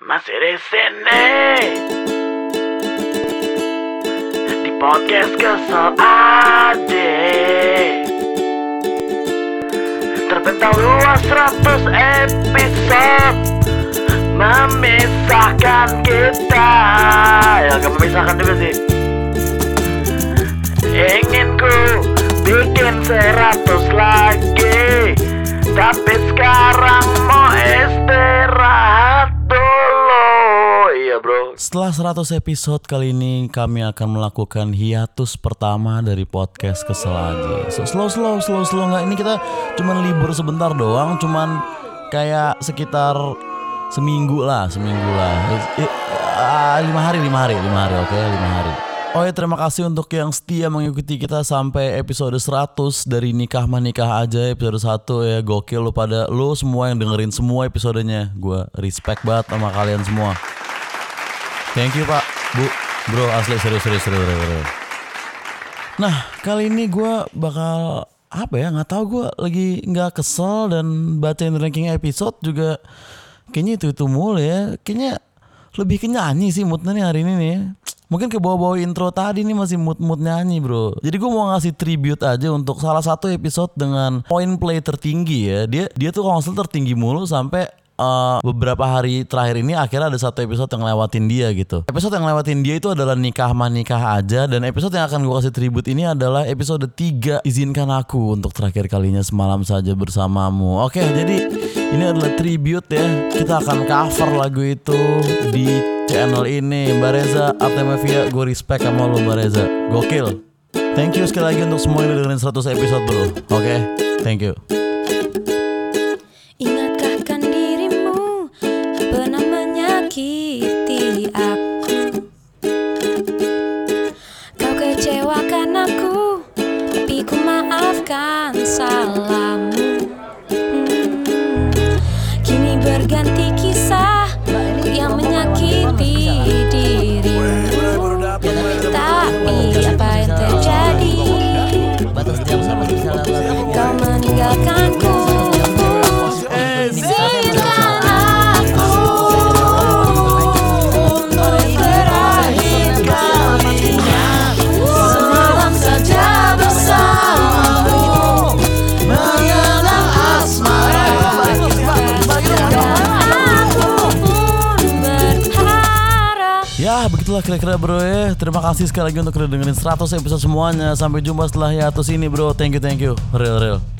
masih di sini di podcast kesel ade. Terbentang luas 100 episode. Memisahkan kita. Ya gak memisahkan juga sih. Ingin ku bikin 100 lagi. Tapi Setelah 100 episode kali ini kami akan melakukan hiatus pertama dari podcast kesel aja. So, slow slow slow slow nggak ini kita cuman libur sebentar doang, cuman kayak sekitar seminggu lah, seminggu lah. Eh, ah, lima hari, lima hari, lima hari, oke, lima hari. Oh ya terima kasih untuk yang setia mengikuti kita sampai episode 100 dari nikah menikah aja episode 1 ya gokil lu pada lu semua yang dengerin semua episodenya gue respect banget sama kalian semua Thank you pak, bu, bro asli serius serius serius. serius. Nah kali ini gue bakal apa ya nggak tahu gue lagi nggak kesel dan bacain ranking episode juga kayaknya itu itu mulu ya kayaknya lebih ke nyanyi sih moodnya nih hari ini nih mungkin ke bawah-bawah intro tadi nih masih mood-mood nyanyi bro jadi gue mau ngasih tribute aja untuk salah satu episode dengan point play tertinggi ya dia dia tuh konsol tertinggi mulu sampai eh, beberapa hari terakhir ini akhirnya ada satu episode yang lewatin dia gitu. Episode yang lewatin dia itu adalah nikah menikah aja dan episode yang akan gue kasih tribute ini adalah episode 3 izinkan aku untuk terakhir kalinya semalam saja bersamamu. Oke, jadi ini adalah tribute ya. Kita akan cover lagu itu di channel ini. Mbak Reza, Artemevia, gue respect sama lo Mbak Reza. Gokil. Thank you sekali lagi untuk semua yang dengerin 100 episode bro. Oke, thank you. Maafkan salahmu. Hmm. Kini berganti kisah Yang menyakiti dirimu. Tapi Ya begitulah kira-kira bro ya. Terima kasih sekali lagi untuk udah dengerin 100 episode semuanya. Sampai jumpa setelah hiatus ini bro. Thank you thank you. Real real